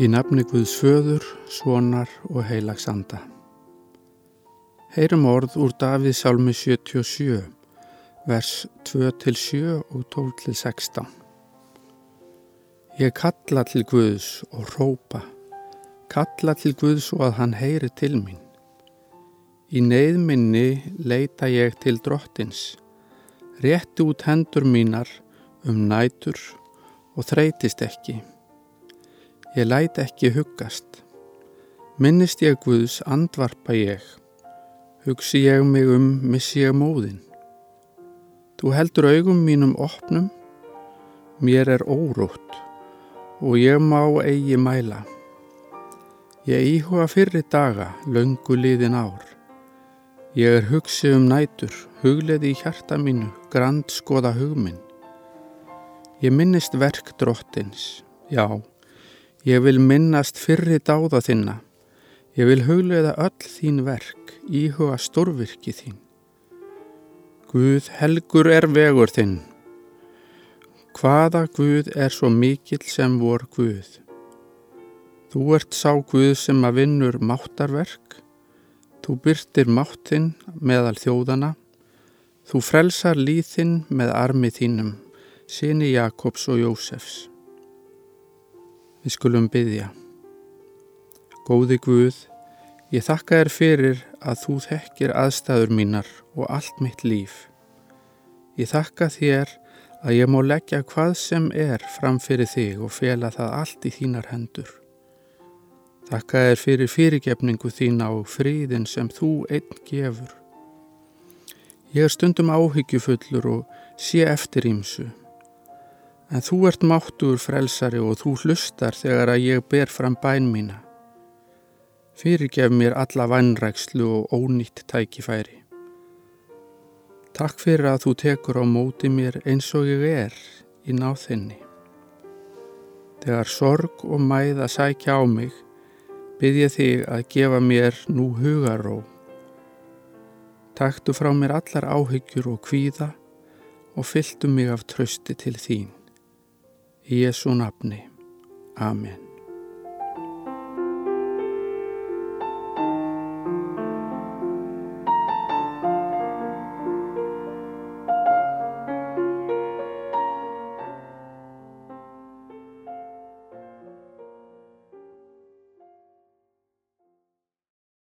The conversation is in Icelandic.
Í nafni Guðs föður, svonar og heilagsanda. Heyrum orð úr Davíð sálmi 77, vers 2-7 og 12-16. Ég kalla til Guðs og rópa, kalla til Guðs og að hann heyri til mín. Í neyðminni leita ég til drottins, rétti út hendur mínar um nætur og þreytist ekki. Ég læt ekki huggast. Minnist ég Guðs, andvarpa ég. Hugsi ég mig um, missi ég móðin. Þú heldur augum mínum opnum, mér er órótt og ég má eigi mæla. Ég íhuga fyrri daga, löngu liðin ár. Ég er hugsi um nætur, hugleði í hjarta mínu, grand skoða hugminn. Ég minnist verk drottins, já, Ég vil minnast fyrri dáða þinna. Ég vil huglega öll þín verk, íhuga stórvirki þín. Guð helgur er vegur þinn. Hvaða Guð er svo mikill sem vor Guð? Þú ert sá Guð sem að vinnur máttarverk. Þú byrtir máttinn meðal þjóðana. Þú frelsar líðinn með armi þínum, síni Jakobs og Jósefs. Við skulum byggja. Góði Guð, ég þakka þér fyrir að þú þekkir aðstæður mínar og allt mitt líf. Ég þakka þér að ég má leggja hvað sem er fram fyrir þig og fela það allt í þínar hendur. Þakka þér fyrir fyrirgefningu þína og fríðin sem þú einn gefur. Ég er stundum áhyggjufullur og sé eftir ímsu. En þú ert máttur frelsari og þú hlustar þegar að ég ber fram bæn mína. Fyrirgef mér alla vannrækslu og ónýtt tækifæri. Takk fyrir að þú tekur á móti mér eins og ég er í náþinni. Þegar sorg og mæð að sækja á mig, byrð ég þig að gefa mér nú hugaró. Taktu frá mér allar áhyggjur og kvíða og fylltu mig af trösti til þín. Í Jésu nafni. Amen.